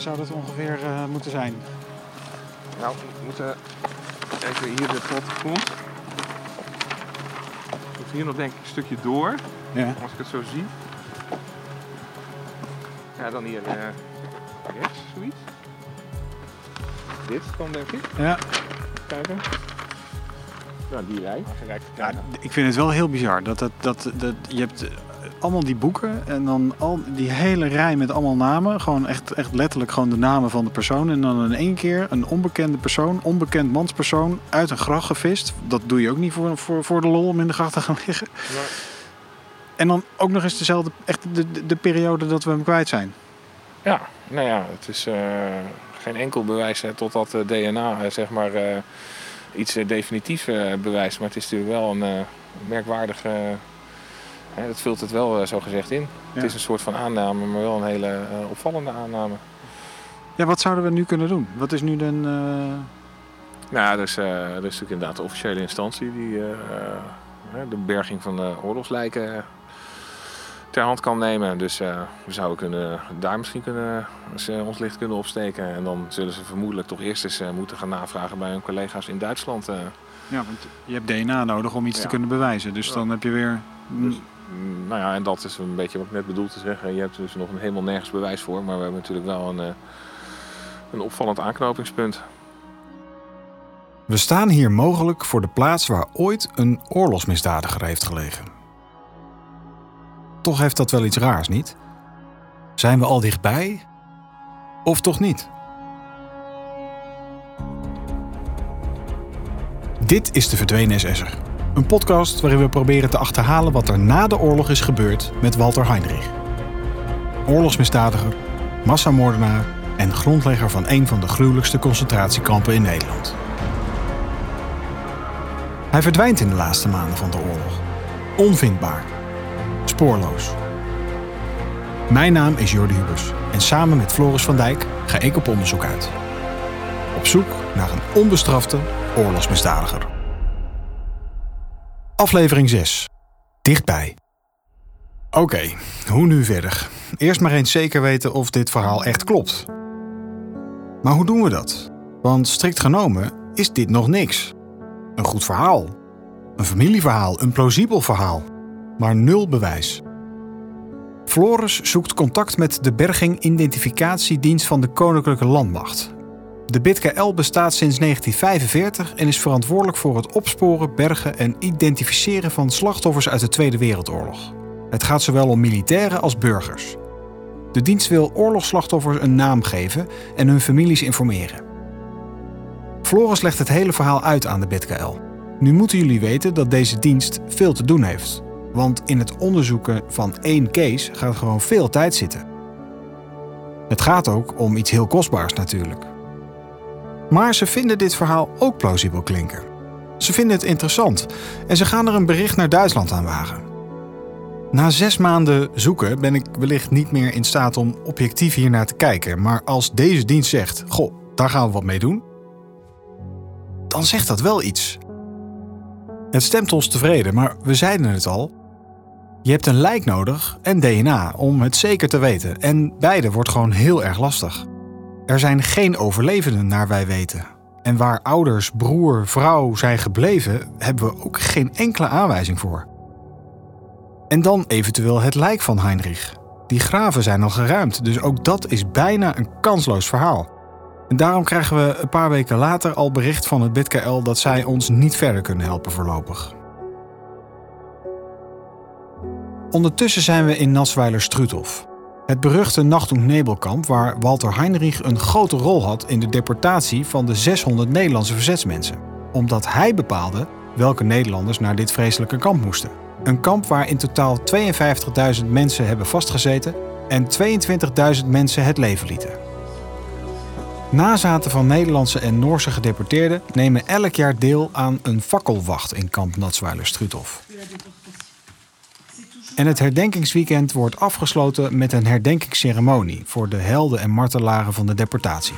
zou dat ongeveer uh, moeten zijn? Nou, we moeten even hier de plattegrond. Moet hier nog denk ik een stukje door. Ja. Als ik het zo zie. Ja, dan hier uh, rechts, zoiets. Dit dan denk ik. Ja. Kijken. Nou, die rij. Ja, ik vind het wel heel bizar. Dat, dat, dat, dat, je hebt eh, allemaal die boeken en dan al die hele rij met allemaal namen. Gewoon echt, echt letterlijk gewoon de namen van de persoon. En dan in één keer een onbekende persoon, onbekend manspersoon, uit een gracht gevist. Dat doe je ook niet voor, voor, voor de lol om in de gracht te gaan liggen. En dan ook nog eens dezelfde, echt de, de, de, periode dat we hem kwijt zijn. Ja, nou ja, het is uh, geen enkel bewijs hè, totdat uh, DNA, uh, zeg maar iets uh, definitiefs bewijst. Maar het is natuurlijk wel een uh, merkwaardige. het vult het wel zo gezegd in. Het is een soort van aanname, maar wel een hele opvallende aanname. Ja, wat zouden we nu kunnen doen? Wat is nu dan. Nou, er is, er is natuurlijk inderdaad de officiële instantie die de berging van de oorlogslijken ter hand kan nemen. Dus uh, we zouden kunnen, daar misschien kunnen, ze ons licht kunnen opsteken. En dan zullen ze vermoedelijk toch eerst eens uh, moeten gaan navragen bij hun collega's in Duitsland. Uh. Ja, want je hebt DNA nodig om iets ja. te kunnen bewijzen. Dus ja. dan heb je weer... Dus, nou ja, en dat is een beetje wat ik net bedoel te zeggen. Je hebt dus nog helemaal nergens bewijs voor. Maar we hebben natuurlijk wel een, een opvallend aanknopingspunt. We staan hier mogelijk voor de plaats waar ooit een oorlogsmisdadiger heeft gelegen. Toch heeft dat wel iets raars, niet? Zijn we al dichtbij? Of toch niet? Dit is de Verdwenen SS'er. Een podcast waarin we proberen te achterhalen wat er na de oorlog is gebeurd met Walter Heinrich. Oorlogsmisdadiger, massamoordenaar en grondlegger van een van de gruwelijkste concentratiekampen in Nederland. Hij verdwijnt in de laatste maanden van de oorlog. Onvindbaar spoorloos. Mijn naam is Jordi Hubers en samen met Floris van Dijk ga ik op onderzoek uit. Op zoek naar een onbestrafte oorlogsmisdadiger. Aflevering 6. Dichtbij. Oké, hoe nu verder? Eerst maar eens zeker weten of dit verhaal echt klopt. Maar hoe doen we dat? Want strikt genomen is dit nog niks. Een goed verhaal. Een familieverhaal, een plausibel verhaal maar nul bewijs. Floris zoekt contact met de berging-identificatiedienst van de Koninklijke Landmacht. De BITKL bestaat sinds 1945 en is verantwoordelijk voor het opsporen, bergen en identificeren van slachtoffers uit de Tweede Wereldoorlog. Het gaat zowel om militairen als burgers. De dienst wil oorlogsslachtoffers een naam geven en hun families informeren. Floris legt het hele verhaal uit aan de BITKL. Nu moeten jullie weten dat deze dienst veel te doen heeft. Want in het onderzoeken van één case gaat gewoon veel tijd zitten. Het gaat ook om iets heel kostbaars natuurlijk. Maar ze vinden dit verhaal ook plausibel klinken. Ze vinden het interessant en ze gaan er een bericht naar Duitsland aan wagen. Na zes maanden zoeken ben ik wellicht niet meer in staat om objectief hier naar te kijken. Maar als deze dienst zegt: Goh, daar gaan we wat mee doen. dan zegt dat wel iets. Het stemt ons tevreden, maar we zeiden het al. Je hebt een lijk nodig en DNA om het zeker te weten. En beide wordt gewoon heel erg lastig. Er zijn geen overlevenden naar wij weten. En waar ouders, broer, vrouw zijn gebleven, hebben we ook geen enkele aanwijzing voor. En dan eventueel het lijk van Heinrich. Die graven zijn al geruimd, dus ook dat is bijna een kansloos verhaal. En daarom krijgen we een paar weken later al bericht van het BitKL dat zij ons niet verder kunnen helpen voorlopig. Ondertussen zijn we in Nassweiler-Struthof. Het beruchte Nacht- und Nebelkamp waar Walter Heinrich een grote rol had in de deportatie van de 600 Nederlandse verzetsmensen. Omdat hij bepaalde welke Nederlanders naar dit vreselijke kamp moesten. Een kamp waar in totaal 52.000 mensen hebben vastgezeten en 22.000 mensen het leven lieten. Nazaten van Nederlandse en Noorse gedeporteerden nemen elk jaar deel aan een fakkelwacht in kamp Natzweiler-Struthof. En het herdenkingsweekend wordt afgesloten met een herdenkingsceremonie voor de helden en martelaren van de deportatie.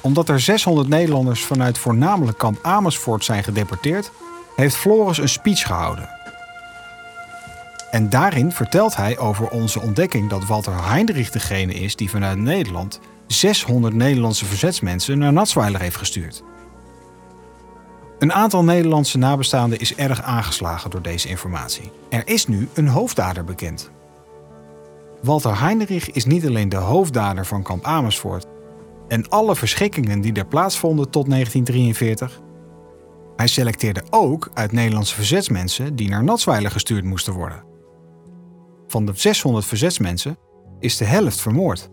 Omdat er 600 Nederlanders vanuit voornamelijk kamp Amersfoort zijn gedeporteerd, heeft Floris een speech gehouden. En daarin vertelt hij over onze ontdekking dat Walter Heinrich degene is die vanuit Nederland 600 Nederlandse verzetsmensen naar Natsweiler heeft gestuurd. Een aantal Nederlandse nabestaanden is erg aangeslagen door deze informatie. Er is nu een hoofddader bekend. Walter Heinrich is niet alleen de hoofddader van kamp Amersfoort en alle verschikkingen die er plaatsvonden tot 1943. Hij selecteerde ook uit Nederlandse verzetsmensen die naar Natsweiler gestuurd moesten worden. Van de 600 verzetsmensen is de helft vermoord.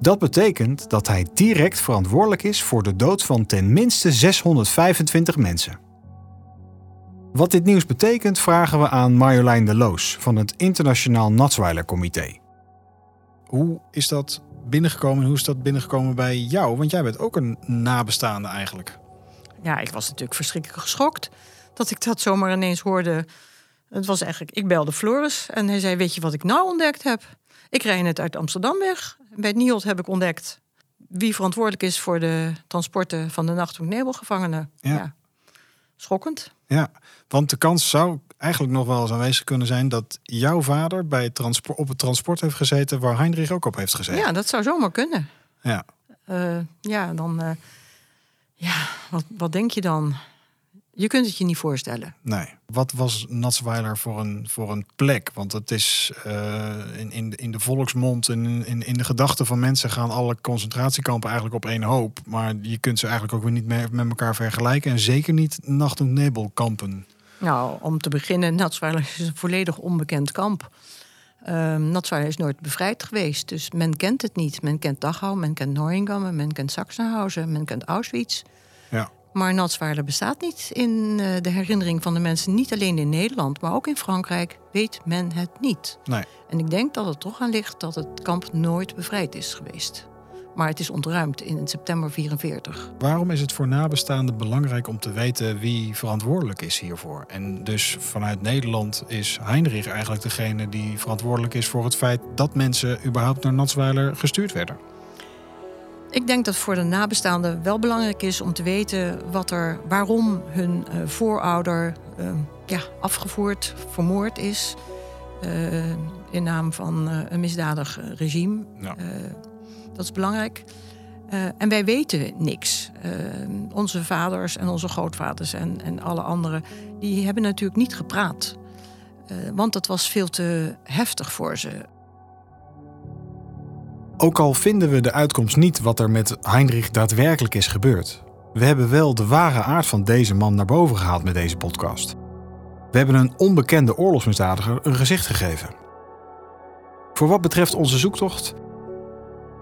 Dat betekent dat hij direct verantwoordelijk is voor de dood van ten minste 625 mensen. Wat dit nieuws betekent vragen we aan Marjolein de Loos van het Internationaal Natsweiler Comité. Hoe is dat binnengekomen en hoe is dat binnengekomen bij jou? Want jij bent ook een nabestaande eigenlijk. Ja, ik was natuurlijk verschrikkelijk geschokt dat ik dat zomaar ineens hoorde. Het was eigenlijk, ik belde Floris en hij zei: Weet je wat ik nou ontdekt heb? Ik rijd net uit Amsterdam weg. Bij NIOD heb ik ontdekt wie verantwoordelijk is voor de transporten van de Nachthoek Nebelgevangenen. Ja. Ja. Schokkend. Ja, want de kans zou eigenlijk nog wel eens aanwezig kunnen zijn dat jouw vader bij het transport, op het transport heeft gezeten waar Heinrich ook op heeft gezeten. Ja, dat zou zomaar kunnen. Ja. Eh, ja, dan. eh, ja, wat, wat denk je dan? Je kunt het je niet voorstellen. Nee. Wat was Natsweiler voor een, voor een plek? Want het is eh, in, in, de- in de volksmond en in, in, de gedachten van mensen gaan alle concentratiekampen eigenlijk op één hoop. Maar je kunt ze eigenlijk ook weer niet meer met elkaar vergelijken. En zeker niet nacht- en nebelkampen. Nou, om te beginnen, Natsweiler is een volledig onbekend kamp. Natsweiler is nooit bevrijd geweest, dus men kent het niet. Men kent Dachau, men kent Neuengamme, men kent Sachsenhausen, men kent Auschwitz. Ja. Maar Natsweiler bestaat niet in eh, de herinnering van de mensen. Niet alleen in Nederland, maar ook in Frankrijk weet men het niet. Nee. En ik denk dat het toch aan ligt dat het kamp nooit bevrijd is geweest. Maar het is ontruimd in september 44. Waarom is het voor nabestaanden belangrijk om te weten wie verantwoordelijk is hiervoor? En dus vanuit Nederland is Heinrich eigenlijk degene die verantwoordelijk is voor het feit dat mensen überhaupt naar Natsweiler gestuurd werden. Ik denk dat voor de nabestaanden wel belangrijk is om te weten wat er, waarom hun eh, voorouder eh, ja, afgevoerd, vermoord is. eh, in naam van een misdadig regime. Ja. Dat is belangrijk. En wij weten niks. Onze vaders en onze grootvaders en, en alle anderen, die hebben natuurlijk niet gepraat. Want dat was veel te heftig voor ze. Ook al vinden we de uitkomst niet wat er met Heinrich daadwerkelijk is gebeurd. We hebben wel de ware aard van deze man naar boven gehaald met deze podcast. We hebben een onbekende oorlogsmisdadiger een gezicht gegeven. Voor wat betreft onze zoektocht,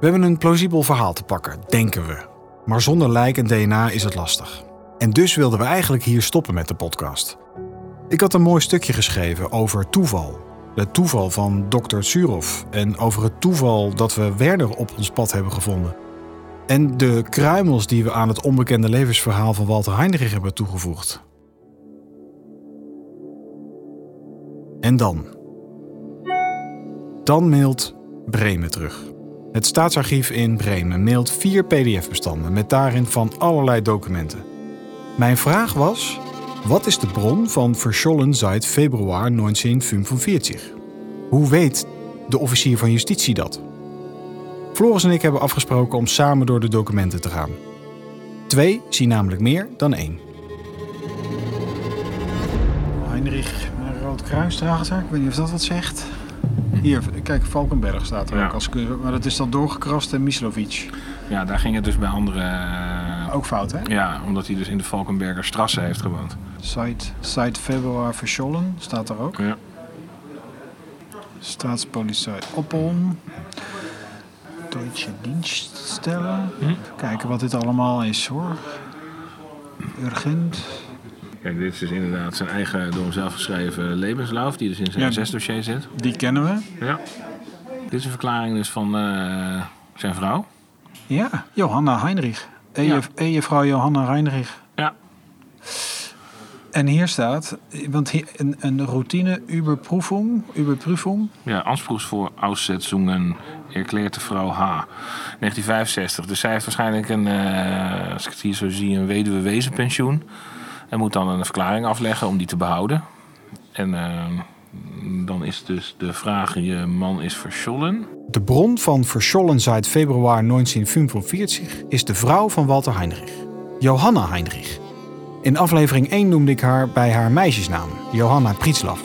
we hebben een plausibel verhaal te pakken, denken we. Maar zonder lijk en DNA is het lastig. En dus wilden we eigenlijk hier stoppen met de podcast. Ik had een mooi stukje geschreven over toeval. Het toeval van Dr. Surov en over het toeval dat we Werder op ons pad hebben gevonden. En de kruimels die we aan het onbekende levensverhaal van Walter Heinrich hebben toegevoegd. En dan. Dan mailt Bremen terug. Het staatsarchief in Bremen mailt vier PDF-bestanden met daarin van allerlei documenten. Mijn vraag was: wat is de bron van Verschollen seit februari 1945? Hoe weet de officier van justitie dat? Floris en ik hebben afgesproken om samen door de documenten te gaan. Twee zien namelijk meer dan één. Heinrich Rood Kruisdrager, ik weet niet of dat wat zegt. Hier, kijk, Valkenberg staat er Ja. ook. Als, maar dat is dan doorgekrast en Mislovic. Ja, daar ging het dus bij andere... eh, Ook fout, hè? Ja, omdat hij dus in de Valkenberger Strasse heeft gewoond. Site, site Februar Verschollen staat er ook. Ja. Staatspolitie Oppeln. Deutsche Dienststellen. Hm. Kijken wat dit allemaal is hoor. Urgent. Kijk, dit is dus inderdaad zijn eigen door hem zelf geschreven levenslauf, die dus in zijn Ja. SS-dossier zit. Die kennen we. Ja. Dit is een verklaring dus van eh, zijn vrouw. Ja, Johanna Heinrich. Ejevrouw Johanna Heinrich. Ja. En hier staat, want hier, een, een routine Überprüfung, Überprüfung. Ja, Anspruchs voor Aussetzungen erklärte vrouw H. 1965. Dus zij heeft waarschijnlijk een, eh, als ik het hier zo zie, een weduwe wezenpensioen. En moet dan een verklaring afleggen om die te behouden. En eh, dan is dus de vraag: je man is verschollen. De bron van Verschollen seit februari 1945 is de vrouw van Walter Heinrich, Johanna Heinrich. In aflevering 1 noemde ik haar bij haar meisjesnaam, Johanna Prietslav.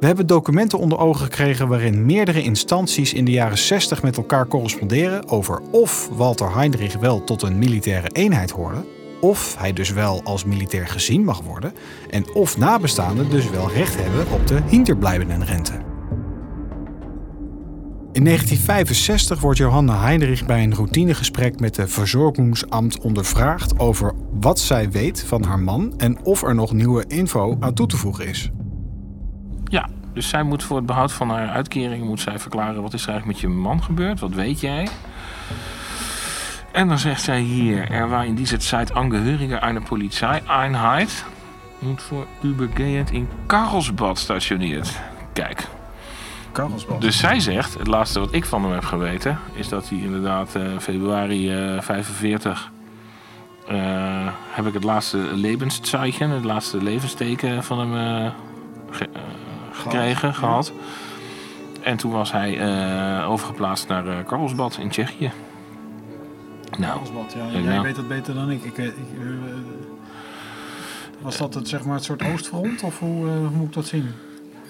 We hebben documenten onder ogen gekregen waarin meerdere instanties in de jaren 60 met elkaar corresponderen over of Walter Heinrich wel tot een militaire eenheid hoorde, of hij dus wel als militair gezien mag worden, en of nabestaanden dus wel recht hebben op de hinterblijvenenrente. In 1965 wordt Johanna Heinrich bij een routinegesprek met de Verzorgingsamt ondervraagd over wat zij weet van haar man en of er nog nieuwe info aan toe te voegen is. Ja, dus zij moet voor het behoud van haar uitkering moet zij verklaren wat is er eigenlijk met je man gebeurd, wat weet jij. En dan zegt zij hier, er war in diese Zeit Angehörige einer Polizeieinheit und voor übergehend in Karlsbad stationiert. Kijk, Karlsbad. dus zij zegt, het laatste wat ik van hem heb geweten, is dat hij inderdaad eh, februari eh 45 eh, heb ik het laatste levenszeichen, het laatste levensteken van hem ge- gekregen, gehad. En toen was hij overgeplaatst naar Karlsbad in Tsjechië. Nou, ja. Jij nou. weet dat beter dan ik. ik, eh, ik eh, was dat het, zeg maar, het soort oostfront? Of hoe, eh, hoe moet ik dat zien?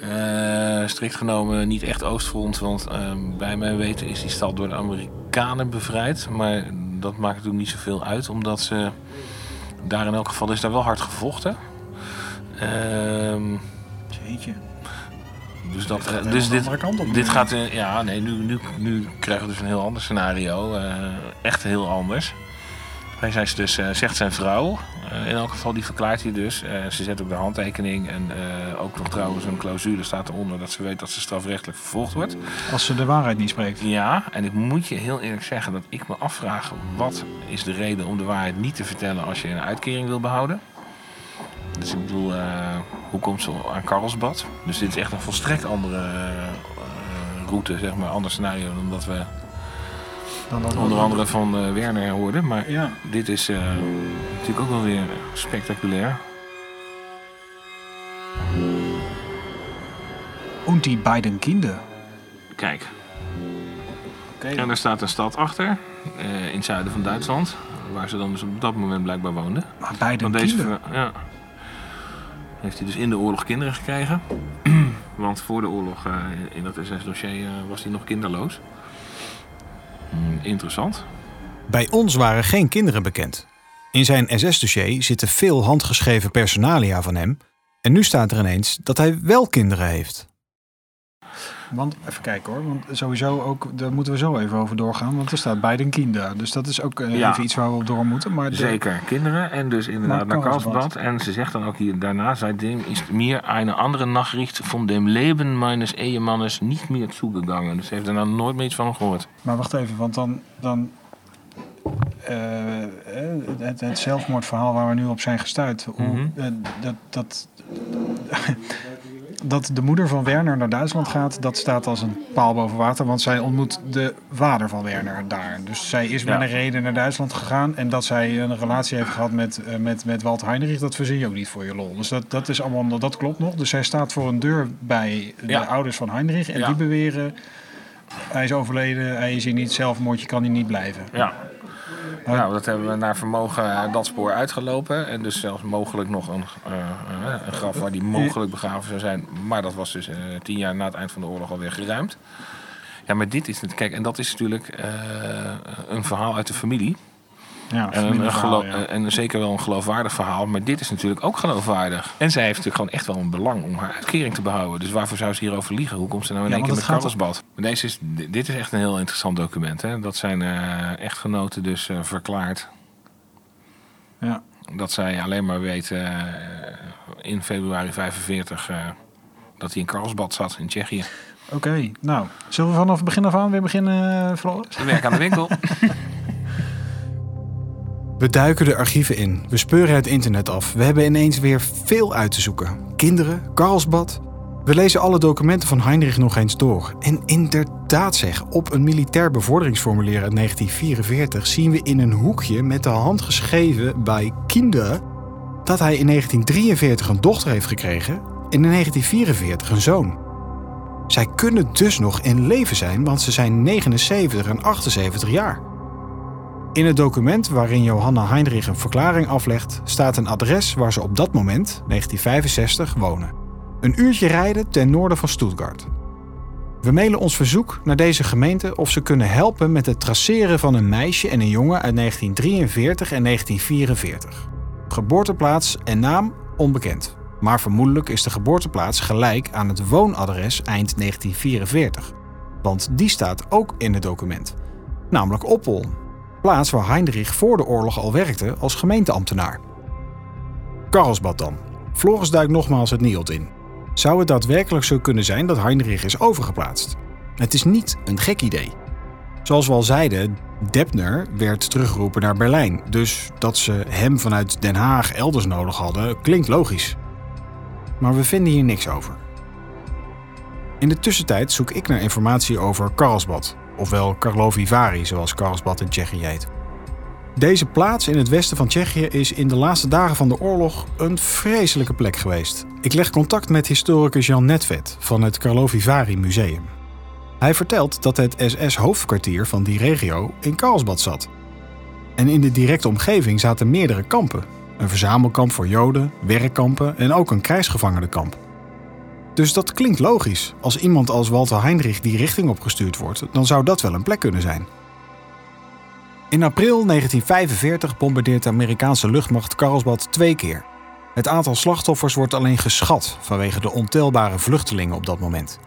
Eh, strikt genomen niet echt Oostfront, want ehm, bij mijn weten is die stad door de Amerikanen bevrijd. Maar dat maakt natuurlijk niet zoveel uit, omdat ze daar in elk geval is daar wel hard gevochten. Ehm, Jeetje. Dus dat, Dit gaat dus dit, andere kant op dit gaat, eh, ja, nee, nu, nu, nu krijgen we dus een heel ander scenario. eh, echt heel anders. Hij zei dus, eh, zegt zijn vrouw, eh, in elk geval, die verklaart hij dus. Eh, ze zet ook de handtekening en eh, ook nog trouwens een clausule staat eronder dat ze weet dat ze strafrechtelijk vervolgd wordt. Als ze de waarheid niet spreekt. Ja, en ik moet je heel eerlijk zeggen dat ik me afvraag wat is de reden om de waarheid niet te vertellen als je een uitkering wil behouden. Dus ik bedoel, eh, hoe komt ze aan Karlsbad? Dus dit is echt een volstrekt andere eh, route, zeg maar, ander scenario dan dat we Dan dat onder andere van eh, Werner hoorden. Maar Ja. dit is natuurlijk ook wel weer spectaculair. Und die beiden Kinder. Kijk, en daar staat een stad achter, in het zuiden van Duitsland, waar ze dan dus op dat moment blijkbaar woonden. Maar beiden kinderen. ja. Heeft hij dus in de oorlog kinderen gekregen. Want voor de oorlog, eh, in dat SS-dossier, eh, was hij nog kinderloos. Hmm, interessant. Bij ons waren geen kinderen bekend. In zijn SS-dossier zitten veel handgeschreven personalia van hem. En nu staat er ineens dat hij wel kinderen heeft. Want, even kijken hoor, want sowieso ook, daar moeten we zo even over doorgaan. Want er staat beiden kinderen. Dus dat is ook eh, Ja. even iets waar we op door moeten. Maar de- Zeker, kinderen en dus inderdaad Naar Karlsbad. En ze zegt dan ook hier daarna, seitdem is mir eine andere Nachricht von dem Leben meines Ehemannes niet meer zugegangen. Dus ze heeft er nou nooit meer iets van gehoord. Maar wacht even, want dan. dan eh, het, het zelfmoordverhaal waar we nu op zijn gestuurd. Mhm. eh, dat, dat, dat de moeder van Werner naar Duitsland gaat, dat staat als een paal boven water. Want zij ontmoet de vader van Werner daar. Dus zij is met Ja. een reden naar Duitsland gegaan. En dat zij een relatie heeft gehad met, eh, met, met Walter Heinrich, dat verzin je ook niet voor je lol. Dus dat, dat is allemaal, dat klopt nog. Dus zij staat voor een deur bij de Ja. ouders van Heinrich. En Ja. die beweren hij is overleden, hij is hier niet, zelfmoordje kan hij niet blijven. Ja. Nou, dat hebben we naar vermogen eh, dat spoor uitgelopen. En dus zelfs mogelijk nog een, eh, eh, een graf waar die mogelijk begraven zou zijn. Maar dat was dus tien jaar na het eind van de oorlog alweer geruimd. Ja, maar dit is het. Kijk, en dat is natuurlijk een verhaal uit de familie. Ja, En, een, ja. en zeker wel een geloofwaardig verhaal. Maar dit is natuurlijk ook geloofwaardig. En zij heeft natuurlijk gewoon echt wel een belang om haar uitkering te behouden. Dus waarvoor zou ze hierover liegen? Hoe komt ze nou in Ja, één keer met? Maar Deze is, dit is echt een heel interessant document. Hè? Dat zijn eh, echtgenoten dus eh, verklaard. Ja. Dat zij alleen maar weten eh, in februari 45 eh, dat hij in Karlsbad zat in Tsjechië. Oké, nou, zullen we vanaf het begin af aan weer beginnen, uh, Floris? Werk aan de winkel. We duiken de archieven in. We speuren het internet af. We hebben ineens weer veel uit te zoeken. Kinderen, Karlsbad. We lezen alle documenten van Heinrich nog eens door. En inderdaad zeg, op een militair bevorderingsformulier uit 1944 zien we in een hoekje met de hand geschreven bij Kinder dat hij in 1943 een dochter heeft gekregen in 1944 een zoon. Zij kunnen dus nog in leven zijn, want ze zijn 79 en 78 jaar. In het document waarin Johanna Heinrich een verklaring aflegt, staat een adres waar ze op dat moment, 1965, wonen. Een uurtje rijden ten noorden van Stuttgart. We mailen ons verzoek naar deze gemeente of ze kunnen helpen met het traceren van een meisje en een jongen uit 1943 en 1944. Geboorteplaats en naam onbekend. Maar vermoedelijk is de geboorteplaats gelijk aan het woonadres eind 1944. Want die staat ook in het document. Namelijk Oppel, plaats waar Heinrich voor de oorlog al werkte als gemeenteambtenaar. Karlsbad dan. Floris duikt nogmaals het Nielt in. Zou het daadwerkelijk zo kunnen zijn dat Heinrich is overgeplaatst? Het is niet een gek idee. Zoals we al zeiden, Debner werd teruggeroepen naar Berlijn. Dus dat ze hem vanuit Den Haag elders nodig hadden, klinkt logisch. Maar we vinden hier niks over. In de tussentijd zoek ik naar informatie over Karlsbad, ofwel Karlovy Vary, zoals Karlsbad in Tsjechië heet. Deze plaats in het westen van Tsjechië is in de laatste dagen van de oorlog een vreselijke plek geweest. Ik leg contact met historicus Jan Netvet van het Karlovy Vary Museum. Hij vertelt dat het SS-hoofdkwartier van die regio in Karlsbad zat. En in de directe omgeving zaten meerdere kampen. Een verzamelkamp voor Joden, werkkampen en ook een krijgsgevangenenkamp. Dus dat klinkt logisch. Als iemand als Walter Heinrich die richting opgestuurd wordt, dan zou dat wel een plek kunnen zijn. In april 1945 bombardeert de Amerikaanse luchtmacht Karlsbad twee keer. Het aantal slachtoffers wordt alleen geschat vanwege de ontelbare vluchtelingen op dat moment.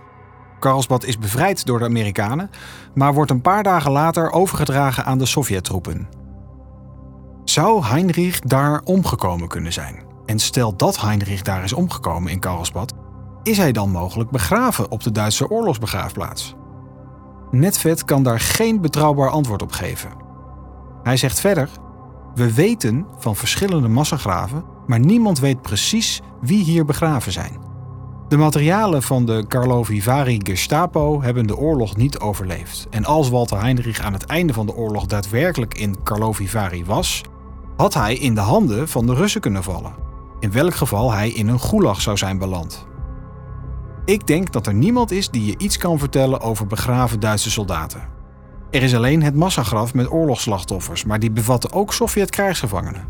Karlsbad is bevrijd door de Amerikanen, maar wordt een paar dagen later overgedragen aan de Sovjettroepen. Zou Heinrich daar omgekomen kunnen zijn? En stel dat Heinrich daar is omgekomen in Karlsbad, is hij dan mogelijk begraven op de Duitse oorlogsbegraafplaats? Netvet kan daar geen betrouwbaar antwoord op geven. Hij zegt verder: We weten van verschillende massagraven, maar niemand weet precies wie hier begraven zijn. De materialen van de Karlovy Vary Gestapo hebben de oorlog niet overleefd. En als Walter Heinrich aan het einde van de oorlog daadwerkelijk in Karlovy Vary was, had hij in de handen van de Russen kunnen vallen. In welk geval hij in een gulag zou zijn beland. Ik denk dat er niemand is die je iets kan vertellen over begraven Duitse soldaten. Er is alleen het massagraf met oorlogsslachtoffers, maar die bevatten ook Sovjet-krijgsgevangenen.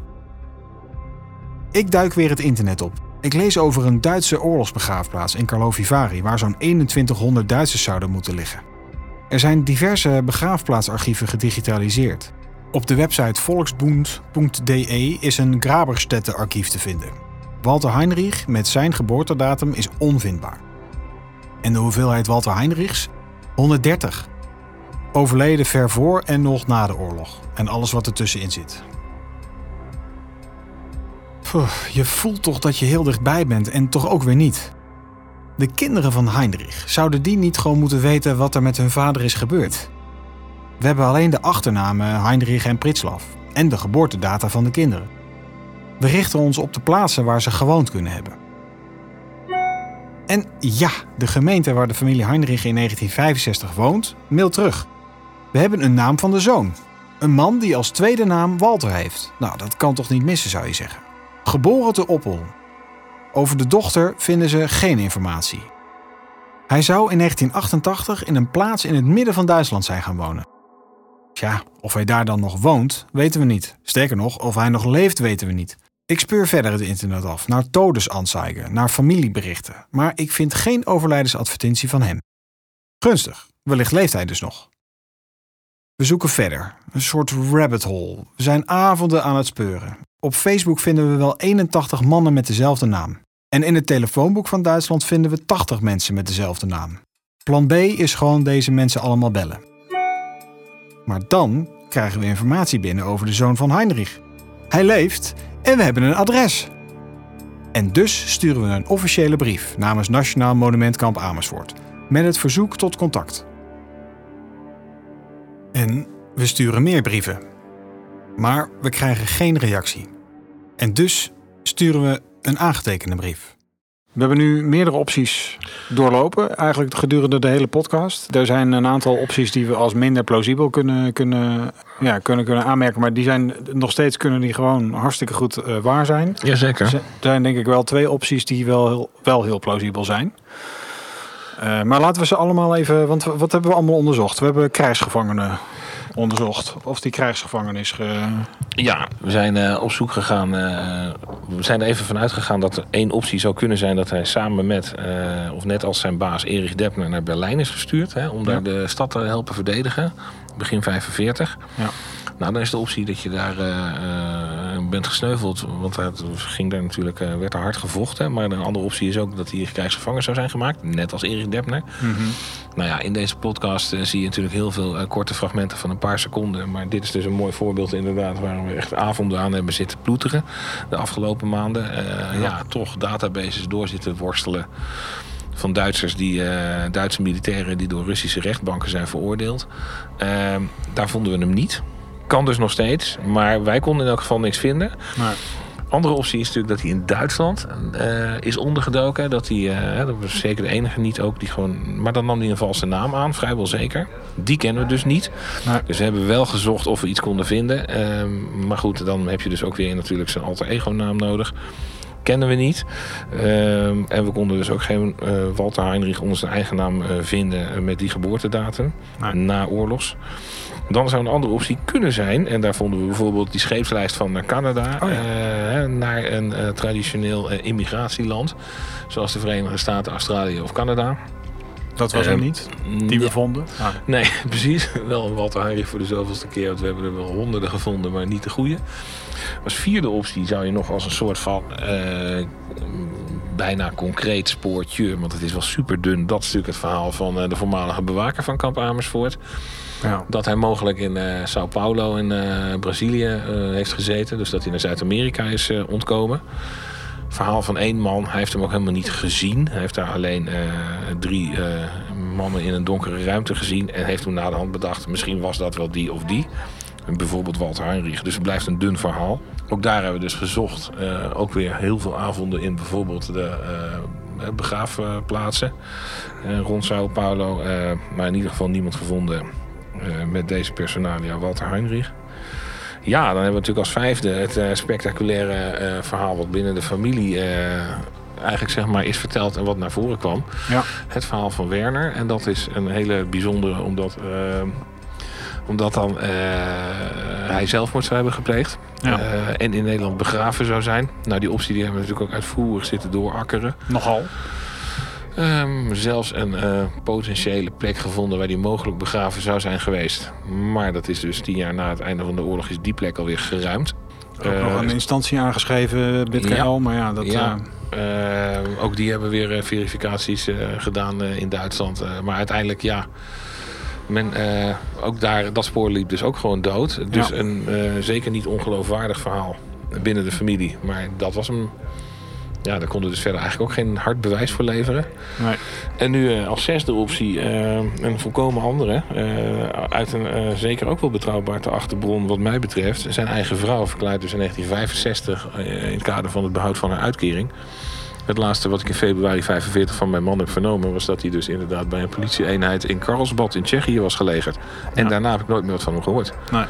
Ik duik weer het internet op. Ik lees over een Duitse oorlogsbegraafplaats in Karlovy Vary, waar zo'n 2100 Duitsers zouden moeten liggen. Er zijn diverse begraafplaatsarchieven gedigitaliseerd. Op de website volksbund.de is een Graberstätte-archief te vinden. Walter Heinrich met zijn geboortedatum is onvindbaar. En de hoeveelheid Walter Heinrichs? 130. Overleden ver voor en nog na de oorlog. En alles wat ertussenin zit. Je voelt toch dat je heel dichtbij bent en toch ook weer niet. De kinderen van Heinrich, zouden die niet gewoon moeten weten wat er met hun vader is gebeurd? We hebben alleen de achternamen Heinrich en Pritslav en de geboortedata van de kinderen. We richten ons op de plaatsen waar ze gewoond kunnen hebben. En ja, de gemeente waar de familie Heinrich in 1965 woont, mailt terug. We hebben een naam van de zoon. Een man die als tweede naam Walter heeft. Nou, dat kan toch niet missen, zou je zeggen. Geboren te Oppel. Over de dochter vinden ze geen informatie. Hij zou in 1988 in een plaats in het midden van Duitsland zijn gaan wonen. Tja, of hij daar dan nog woont, weten we niet. Sterker nog, of hij nog leeft, weten we niet. Ik speur verder het internet af, naar todesanzeigen, naar familieberichten, maar ik vind geen overlijdensadvertentie van hem. Gunstig, wellicht leeft hij dus nog. We zoeken verder, een soort rabbit hole. We zijn avonden aan het speuren. Op Facebook vinden we wel 81 mannen met dezelfde naam. En in het telefoonboek van Duitsland vinden we 80 mensen met dezelfde naam. Plan B is gewoon deze mensen allemaal bellen. Maar dan krijgen we informatie binnen over de zoon van Heinrich. Hij leeft en we hebben een adres. En dus sturen we een officiële brief namens Nationaal Monumentkamp Amersfoort met het verzoek tot contact. En we sturen meer brieven. Maar we krijgen geen reactie. En dus sturen we een aangetekende brief. We hebben nu meerdere opties doorlopen, eigenlijk gedurende de hele podcast. Er zijn een aantal opties die we als minder plausibel kunnen, kunnen, ja, kunnen, kunnen aanmerken. Maar die zijn nog steeds kunnen die gewoon hartstikke goed eh, waar zijn. Jazeker. Er zijn denk ik wel twee opties die wel heel, wel heel plausibel zijn. Uh, maar laten we ze allemaal even, want wat hebben we allemaal onderzocht? We hebben krijgsgevangenen onderzocht. Of die krijgsgevangenis. Ge... Ja, we zijn uh, op zoek gegaan. Uh, we zijn er even vanuit gegaan dat er één optie zou kunnen zijn dat hij samen met, uh, of net als zijn baas Erich Deppner, naar Berlijn is gestuurd. Hè, om daar de stad te helpen verdedigen. Begin 45. Ja. Nou, dan is de optie dat je daar bent gesneuveld. Want het ging daar natuurlijk, uh, werd er hard gevochten. Maar een andere optie is ook dat hij krijgsgevangen zou zijn gemaakt. Net als Erik Deppner. Mm -hmm. Nou ja, in deze podcast uh, zie je natuurlijk heel veel korte fragmenten van een paar seconden. Maar dit is dus een mooi voorbeeld inderdaad... waar we echt avonden aan hebben zitten ploeteren. De afgelopen maanden. Ja. ja. toch databases door zitten worstelen van Duitsers die, uh, Duitse militairen die door Russische rechtbanken zijn veroordeeld. Uh, daar vonden we hem niet. Kan dus nog steeds, maar wij konden in elk geval niks vinden. Maar... Andere optie is natuurlijk dat hij in Duitsland uh, is ondergedoken. Dat hij, uh, dat was zeker de enige niet ook, die gewoon. Maar dan nam hij een valse naam aan, vrijwel zeker. Die kennen we dus niet. Maar... Dus we hebben wel gezocht of we iets konden vinden. Uh, maar goed, dan heb je dus ook weer natuurlijk zijn alter ego naam nodig kennen we niet. Uh, en we konden dus ook geen uh, Walter Heinrich onder zijn eigen naam uh, vinden met die geboortedatum. Nee. Na oorlogs. Dan zou een andere optie kunnen zijn, en daar vonden we bijvoorbeeld die scheepslijst van naar Canada, oh ja. naar een traditioneel immigratieland, zoals de Verenigde Staten, Australië of Canada. Dat was er niet, die we vonden? Ah. Nee, precies. Wel een Walter Heinrich voor de zoveelste keer. Want we hebben er wel honderden gevonden, maar niet de goede. Als vierde optie zou je nog als een soort van uh, bijna concreet spoortje, want het is wel super dun. Dat is natuurlijk het verhaal van uh, de voormalige bewaker van kamp Amersfoort. Ja. Dat hij mogelijk in uh, Sao Paulo in Brazilië heeft gezeten. Dus dat hij naar Zuid-Amerika is ontkomen verhaal van één man. Hij heeft hem ook helemaal niet gezien. Hij heeft daar alleen uh, drie uh, mannen in een donkere ruimte gezien. En heeft toen na de hand bedacht, misschien was dat wel die of die. Bijvoorbeeld Walter Heinrich. Dus het blijft een dun verhaal. Ook daar hebben we dus gezocht. Uh, ook weer heel veel avonden in bijvoorbeeld de begraafplaatsen. rond Sao Paulo. maar in ieder geval niemand gevonden met deze personalia Walter Heinrich. Ja, dan hebben we natuurlijk als vijfde het uh, spectaculaire uh, verhaal wat binnen de familie uh, eigenlijk zeg maar is verteld en wat naar voren kwam. Ja. Het verhaal van Werner. En dat is een hele bijzondere, omdat, omdat dan hij zelfmoord zou hebben gepleegd. Ja. en in Nederland begraven zou zijn. Nou, die optie die hebben we natuurlijk ook uitvoerig zitten doorakkeren. Nogal. Um, zelfs een uh, potentiële plek gevonden waar die mogelijk begraven zou zijn geweest. Maar dat is dus tien jaar na het einde van de oorlog is die plek alweer geruimd. Ook uh, nog een instantie aangeschreven, BitKL, ja, maar ja, dat... Ja. Uh, ook die hebben weer verificaties gedaan in Duitsland. maar uiteindelijk, ja... Men, ook daar, dat spoor liep dus ook gewoon dood. Dus ja. een zeker niet ongeloofwaardig verhaal binnen de familie. Maar dat was hem ja, daar konden we dus verder eigenlijk ook geen hard bewijs voor leveren. Nee. En nu uh, als zesde optie uh, een volkomen andere. Uh, uit een zeker ook wel betrouwbaar te achterbron wat mij betreft. Zijn eigen vrouw verklaart dus in 1965 in het kader van het behoud van haar uitkering. Het laatste wat ik in februari 45 van mijn man heb vernomen... was dat hij dus inderdaad bij een politieeenheid in Karlsbad in Tsjechië was gelegerd. En ja. daarna heb ik nooit meer wat van hem gehoord. Nee.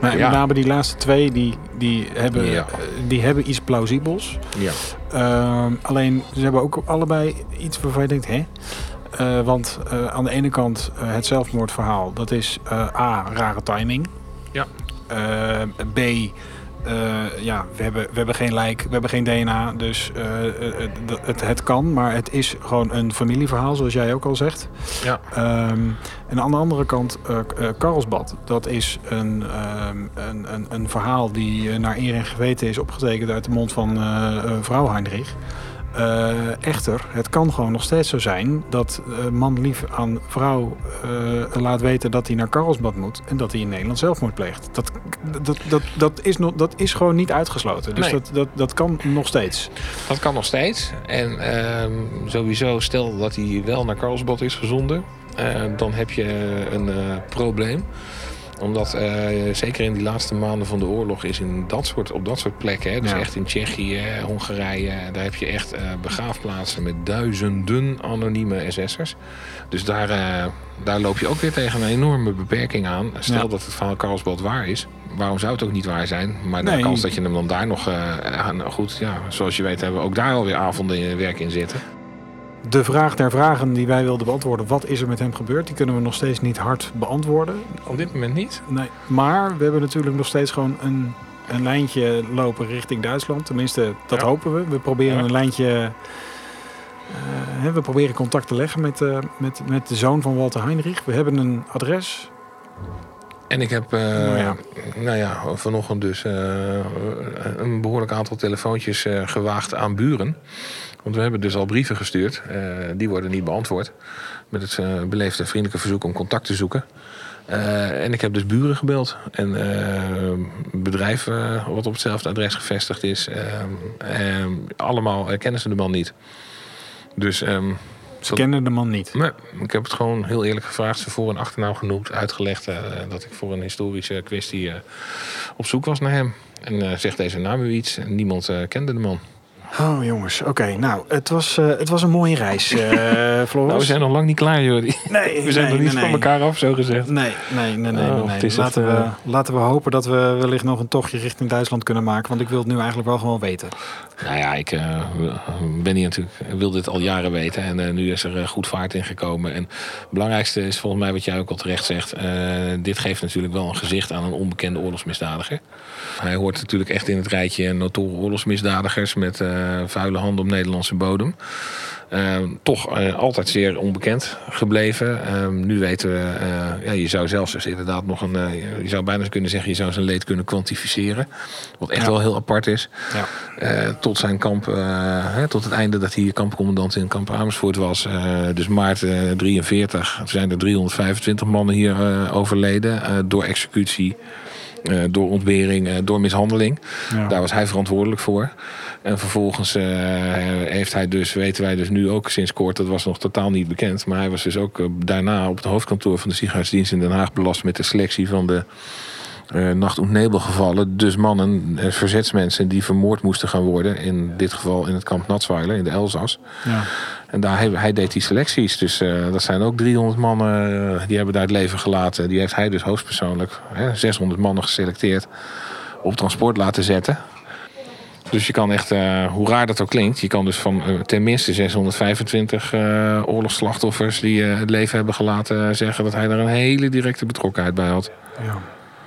Maar ja. met name die laatste twee, die, die, hebben, ja. die hebben iets plausibels. Ja. Uh, alleen, ze hebben ook allebei iets waarvan je denkt, hè? Uh, want uh, aan de ene kant het zelfmoordverhaal, dat is A, rare timing. Ja. B, uh, ja, we hebben, we hebben geen lijk, we hebben geen DNA, dus uh, het, het, het, kan, maar het is gewoon een familieverhaal, zoals jij ook al zegt. Ja. Um, en aan de andere kant, uh, Karlsbad, dat is een, um, een, een, een, verhaal die naar eer en geweten is opgetekend uit de mond van vrouw Heinrich. Uh, echter, het kan gewoon nog steeds zo zijn dat uh, man lief aan vrouw uh, laat weten dat hij naar Karlsbad moet en dat hij in Nederland zelfmoord pleegt. Dat, dat, dat, dat, is, nog, dat is gewoon niet uitgesloten. Dus nee. dat, dat, dat kan nog steeds. Dat kan nog steeds. En ehm, sowieso, stel dat hij wel naar Karlsbad is gezonden, dan heb je een probleem. Omdat eh, zeker in die laatste maanden van de oorlog is in dat soort, op dat soort plekken, hè, dus Ja. echt in Tsjechië, Hongarije, daar heb je echt eh, begraafplaatsen met duizenden anonieme SS'ers. Dus daar, eh, daar loop je ook weer tegen een enorme beperking aan. Stel Ja. dat het van Karlsbad waar is. Waarom zou het ook niet waar zijn? Maar de Nee. kans dat je hem dan daar nog... nou goed, ja, zoals je weet hebben we ook daar alweer avonden in werk in zitten. De vraag der vragen die wij wilden beantwoorden, wat is er met hem gebeurd, die kunnen we nog steeds niet hard beantwoorden. Op dit moment niet. Nee. Maar we hebben natuurlijk nog steeds gewoon een, een lijntje lopen richting Duitsland. Tenminste, dat Ja. hopen we. We proberen Ja. een lijntje. eh, we proberen contact te leggen met, eh, met, met de zoon van Walter Heinrich. We hebben een adres. En ik heb, eh, Nou ja. nou ja, vanochtend dus een behoorlijk aantal telefoontjes gewaagd aan buren. Want we hebben dus al brieven gestuurd. Eh, die worden niet beantwoord. Met het eh, beleefde vriendelijke verzoek om contact te zoeken. Eh, en ik heb dus buren gebeld. En een bedrijf wat op hetzelfde adres gevestigd is. Allemaal kennen ze de man niet. Dus ehm, Ze kennen de man niet. Nee, ik heb het gewoon heel eerlijk gevraagd. Ze voor- en achternaam genoemd, uitgelegd dat ik voor een historische kwestie op zoek was naar hem. En zegt deze naam u iets? En niemand kende de man. Oh jongens, oké. Nou, het was, eh, het was een mooie reis, eh Floris. Nou, we zijn nog lang niet klaar, Jordi. nee, We zijn nee, nog niet nee, van elkaar af, zo gezegd. Nee, nee, nee, nee. Oh, nee, het Laten, we, eh, laten we hopen dat we wellicht nog een tochtje richting Duitsland kunnen maken. Want ik wil het nu eigenlijk wel gewoon weten. Nou ja, ik ben hier natuurlijk, wil dit al jaren weten. En nu is er goed vaart in gekomen. En het belangrijkste is volgens mij wat jij ook al terecht zegt. dit geeft natuurlijk wel een gezicht aan een onbekende oorlogsmisdadiger. Hij hoort natuurlijk echt in het rijtje notoren oorlogsmisdadigers met vuile handen op Nederlandse bodem. Eh, toch eh, altijd zeer onbekend gebleven. Eh, nu weten we, eh, ja, je zou zelfs dus inderdaad nog een, eh, je zou bijna kunnen zeggen, je zou zijn leed kunnen kwantificeren. Wat echt Ja. wel heel apart is. Ja. Eh, tot zijn kamp, eh, hè, tot het einde dat hij kampcommandant in kamp Amersfoort was. eh, dus maart eh 43 zijn er 325 mannen hier eh, overleden. eh, door executie, eh, door ontbering, eh, door mishandeling. Ja. Daar was hij verantwoordelijk voor. En vervolgens eh, heeft hij dus, weten wij dus nu ook sinds kort, dat was nog totaal niet bekend. Maar hij was dus ook daarna op het hoofdkantoor van de Ziekenhuisdienst in Den Haag belast met de selectie van de eh nacht- en nebelgevallen. Dus mannen, eh, verzetsmensen die vermoord moesten gaan worden. In dit geval in het kamp Natsweiler in de Elzas. Ja. En daar, hij, hij deed die selecties. Dus eh, dat zijn ook 300 mannen die hebben daar het leven gelaten. Die heeft hij dus hoofdpersoonlijk, hè, 600 mannen geselecteerd, op transport laten zetten. Dus je kan echt, hoe raar dat ook klinkt, je kan dus van eh, ten minste 625 eh oorlogsslachtoffers die het leven hebben gelaten zeggen dat hij daar een hele directe betrokkenheid bij had. Ja.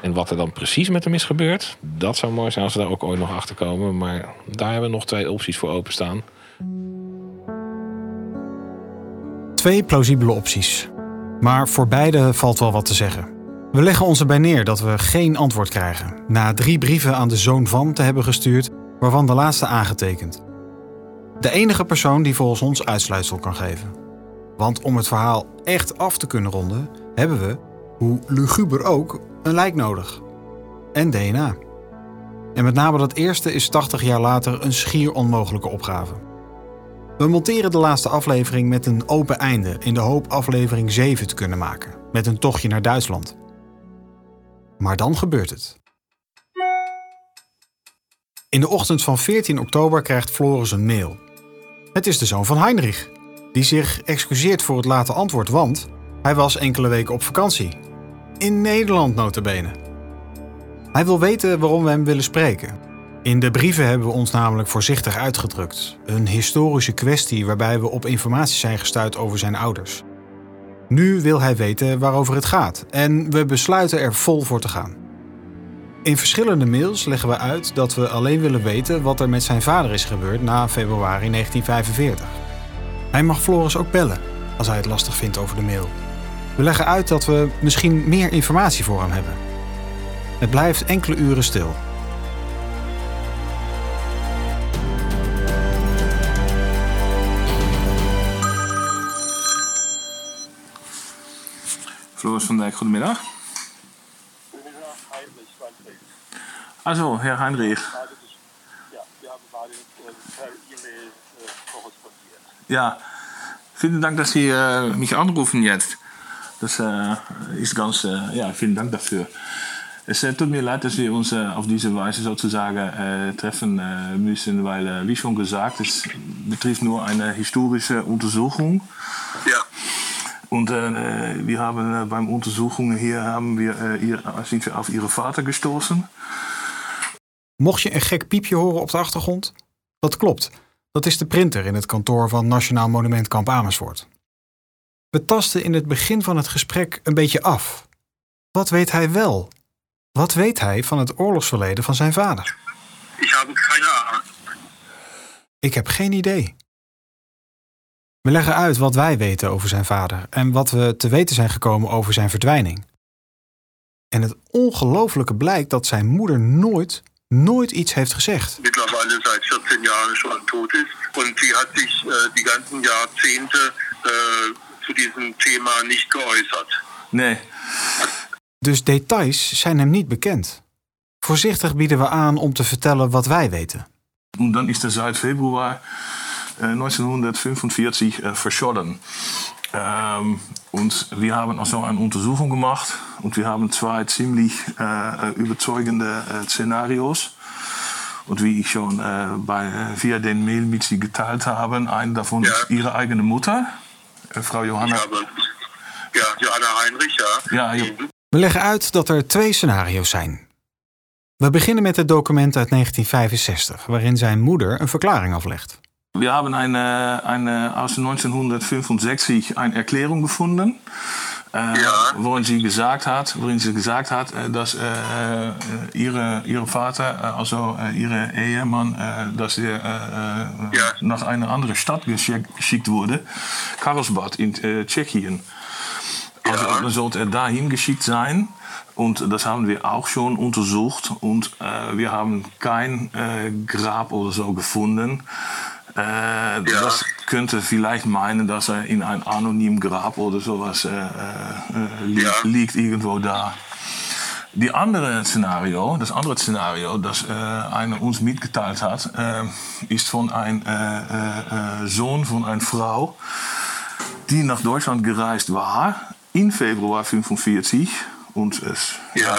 En wat er dan precies met hem is gebeurd, dat zou mooi zijn als we daar ook ooit nog achter komen. Maar daar hebben we nog twee opties voor openstaan. Twee plausibele opties. Maar voor beide valt wel wat te zeggen. We leggen ons erbij neer dat we geen antwoord krijgen. Na drie brieven aan de zoon van te hebben gestuurd, waarvan de laatste aangetekend. De enige persoon die volgens ons uitsluitsel kan geven. Want om het verhaal echt af te kunnen ronden, hebben we, hoe luguber ook, een lijk nodig. En DNA. En met name dat eerste is 80 jaar later een schier onmogelijke opgave. We monteren de laatste aflevering met een open einde in de hoop aflevering 7 te kunnen maken, met een tochtje naar Duitsland. Maar dan gebeurt het. In de ochtend van 14 oktober krijgt Floris een mail. Het is de zoon van Heinrich, die zich excuseert voor het late antwoord, want hij was enkele weken op vakantie. In Nederland notabene. Hij wil weten waarom we hem willen spreken. In de brieven hebben we ons namelijk voorzichtig uitgedrukt. Een historische kwestie waarbij we op informatie zijn gestuurd over zijn ouders. Nu wil hij weten waarover het gaat en we besluiten er vol voor te gaan. In verschillende mails leggen we uit dat we alleen willen weten wat er met zijn vader is gebeurd na februari 1945. Hij mag Floris ook bellen als hij het lastig vindt over de mail. We leggen uit dat we misschien meer informatie voor hem hebben. Het blijft enkele uren stil. Floris van Dijk, goedemiddag. Goedemiddag, Heinrich Wandrich. Also, Herr Heinrich. Ja, haben gerade äh, per E-Mail korrespondiert. Ja, vielen Dank, dass Sie äh, mich anrufen jetzt. Das äh, ist ganz, äh, ja, vielen Dank dafür. Es äh, tut mir leid, dass wir uns äh, auf diese Weise sozusagen äh, treffen äh, müssen, weil, äh, wie schon gesagt, es betrifft nur eine historische Untersuchung. Ja. Und äh, wir haben äh, beim Untersuchungen hier haben wir, äh, ihr, sind wir auf ihre Vater gestoßen. Mocht je een gek piepje horen op de achtergrond? Dat klopt. Dat is de printer in het kantoor van Nationaal Monument Kamp Amersfoort. We tasten in het begin van het gesprek een beetje af. Wat weet hij wel? Wat weet hij van het oorlogsverleden van zijn vader? Ik heb geen idee. We leggen uit wat wij weten over zijn vader en wat we te weten zijn gekomen over zijn verdwijning. En het ongelooflijke blijkt dat zijn moeder nooit, nooit iets heeft gezegd. Mittlerweile seit 14 Jahren schon tot ist. Und sie hat sich äh, die ganzen Jahrzehnte äh, zu diesem Thema nicht geäußert. Nee, Dus details zijn hem niet bekend. Voorzichtig bieden we aan om te vertellen wat wij weten. Und dann ist er seit Februar äh, 1945 äh, verschollen. Ähm, und wir haben also eine Untersuchung gemacht und wir haben zwei ziemlich äh, überzeugende äh, Szenarios. Und wie ich schon äh, bei, via den Mail mit Sie geteilt habe, einen davon Ja. ist Ihre eigene Mutter, Frau Ich Johanna. habe, ja, Johanna Heinrich, ja. Ja, jo- We leggen uit dat er twee scenario's zijn. We beginnen met het document uit 1965, waarin zijn moeder een verklaring aflegt. Wir haben eine, eine, aus 1965 eine Erklärung gefunden, äh, Ja. worin sie gesagt hat, worin sie gesagt hat, äh, dass äh, äh, ihre, ihre Vater, äh, also äh, ihre Ehemann, äh, dass er äh, Ja. nach einer anderen Stadt geschick, geschickt wurde, Karlsbad in Tschechien. Also Ja. sollte er dahin geschickt sein. Und das haben wir auch schon untersucht. Und äh, wir haben kein äh, Grab oder so gefunden. Äh, Das könnte vielleicht meinen, dass er in ein anonymen Grab oder sowas äh, äh, li Ja. liegt irgendwo da. Die andere Szenario, das andere Szenario, das äh, einer uns mitgeteilt hat, äh, ist von einem äh, Sohn von einer Frau, die nach Deutschland gereist war in Februar 45 und es Ja.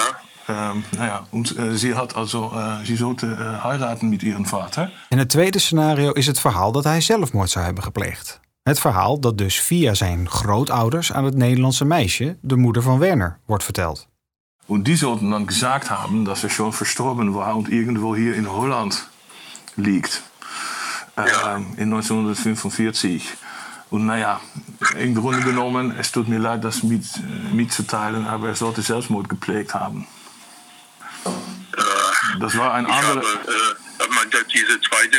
Ähm, naja, und äh, sie hat also, äh, sie sollte äh, heiraten mit ihrem Vater. En het tweede scenario is het verhaal dat hij zelfmoord zou hebben gepleegd. Het verhaal dat dus via zijn grootouders aan het Nederlandse meisje, de moeder van Werner, wordt verteld. Und die sollten dann gesagt haben, dass er schon verstorben war und irgendwo hier in Holland liegt. Ja. Ähm, in 1945. Und naja, im Grunde genommen, es tut mir leid, das mit, äh, mitzuteilen, aber er sollte Selbstmord geprägt haben. Das war ein anderer. äh, man, diese, zweite,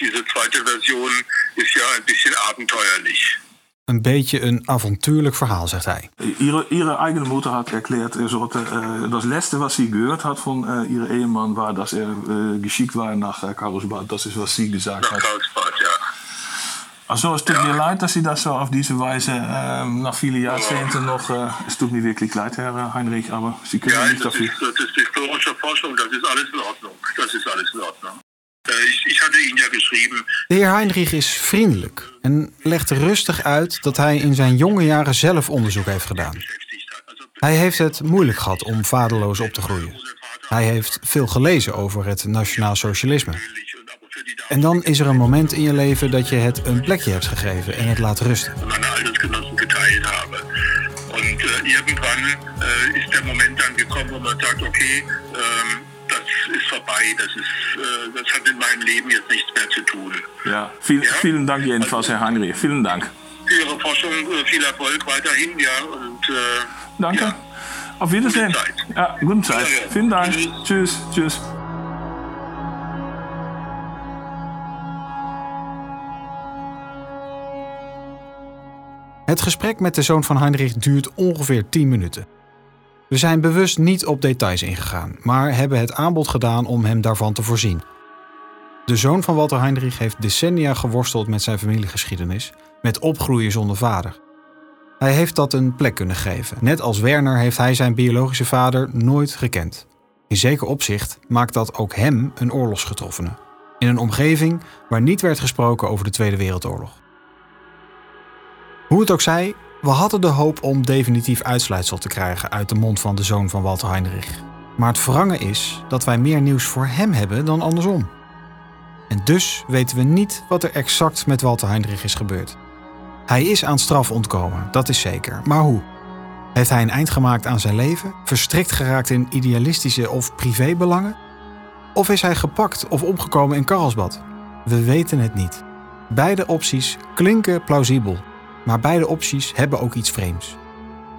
diese zweite Version ist ja ein bisschen abenteuerlich. Een beetje een avontuurlijk verhaal, zegt hij. Ihre, ihre eigene Mutter hat erklärt, er sollte, äh, das letzte, was sie gehört hat von äh, ihrem Ehemann, war, dass er äh, geschickt war nach äh, Karlsbad. Das ist, was sie gesagt Nach hat. Karlsbad, ja. Also, es tut mir leid, dass Sie das so auf diese Weise ähm, nach vielen Jahrzehnten noch. Äh, es tut mir wirklich leid, Herr Heinrich, aber Sie können Ja, nicht dafür. ist, das ist alles in alles in. Äh, De heer Heinrich is vriendelijk en legt rustig uit dat hij in zijn jonge jaren zelf onderzoek heeft gedaan. Hij heeft het moeilijk gehad om vaderloos op te groeien. Hij heeft veel gelezen over het nationaal socialisme. En dan is er een moment in je leven dat je het een plekje hebt gegeven en het laat rusten. Okay, ähm, das ist vorbei, das, ist, äh, das hat in meinem Leben jetzt nichts mehr zu tun. Ja, viel, Ja? vielen Dank jedenfalls, Herr Heinrich. Vielen Dank. Für Ihre Forschung äh, viel Erfolg weiterhin, ja. Und, äh, Danke. Ja. Auf Wiedersehen. Gute Zeit. Ja, gute Zeit. Wiedersehen. Vielen Dank. Tschüss. Tschüss. Tschüss. Het gesprek met de zoon van Heinrich duurt ongeveer 10 minuten. We zijn bewust niet op details ingegaan, maar hebben het aanbod gedaan om hem daarvan te voorzien. De zoon van Walter Heinrich heeft decennia geworsteld met zijn familiegeschiedenis, met opgroeien zonder vader. Hij heeft dat een plek kunnen geven. Net als Werner heeft hij zijn biologische vader nooit gekend. In zeker opzicht maakt dat ook hem een oorlogsgetroffene. In een omgeving waar niet werd gesproken over de Tweede Wereldoorlog. Hoe het ook zij, We hadden de hoop om definitief uitsluitsel te krijgen uit de mond van de zoon van Walter Heinrich. Maar het verrangen is dat wij meer nieuws voor hem hebben dan andersom. En dus weten we niet wat er exact met Walter Heinrich is gebeurd. Hij is aan straf ontkomen, dat is zeker. Maar hoe? Heeft hij een eind gemaakt aan zijn leven? Verstrikt geraakt in idealistische of privébelangen? Of is hij gepakt of omgekomen in Karlsbad? We weten het niet. Beide opties klinken plausibel, maar beide opties hebben ook iets vreemds.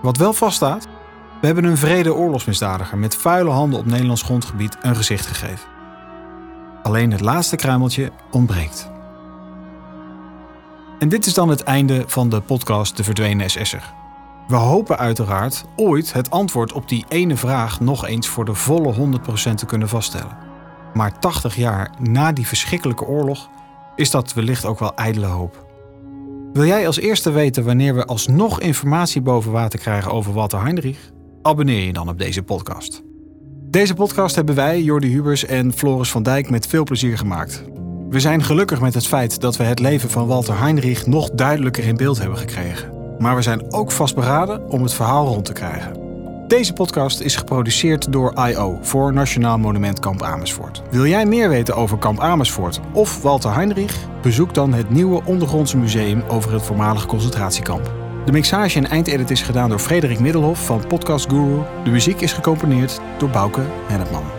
Wat wel vaststaat, we hebben een vrede oorlogsmisdadiger met vuile handen op Nederlands grondgebied een gezicht gegeven. Alleen het laatste kruimeltje ontbreekt. En dit is dan het einde van de podcast De Verdwenen SS'er. We hopen uiteraard ooit het antwoord op die ene vraag nog eens voor de volle 100% te kunnen vaststellen. Maar 80 jaar na die verschrikkelijke oorlog is dat wellicht ook wel ijdele hoop. Wil jij als eerste weten wanneer we alsnog informatie boven water krijgen over Walter Heinrich? Abonneer je dan op deze podcast. Deze podcast hebben wij, Jordi Hubers en Floris van Dijk, met veel plezier gemaakt. We zijn gelukkig met het feit dat we het leven van Walter Heinrich nog duidelijker in beeld hebben gekregen. Maar we zijn ook vastberaden om het verhaal rond te krijgen. Deze podcast is geproduceerd door I.O. voor Nationaal Monument Kamp Amersfoort. Wil jij meer weten over Kamp Amersfoort of Walter Heinrich? Bezoek dan het nieuwe ondergrondse museum over het voormalige concentratiekamp. De mixage en eindedit is gedaan door Frederik Middelhof van Podcast Guru. De muziek is gecomponeerd door Bouke Hennepman.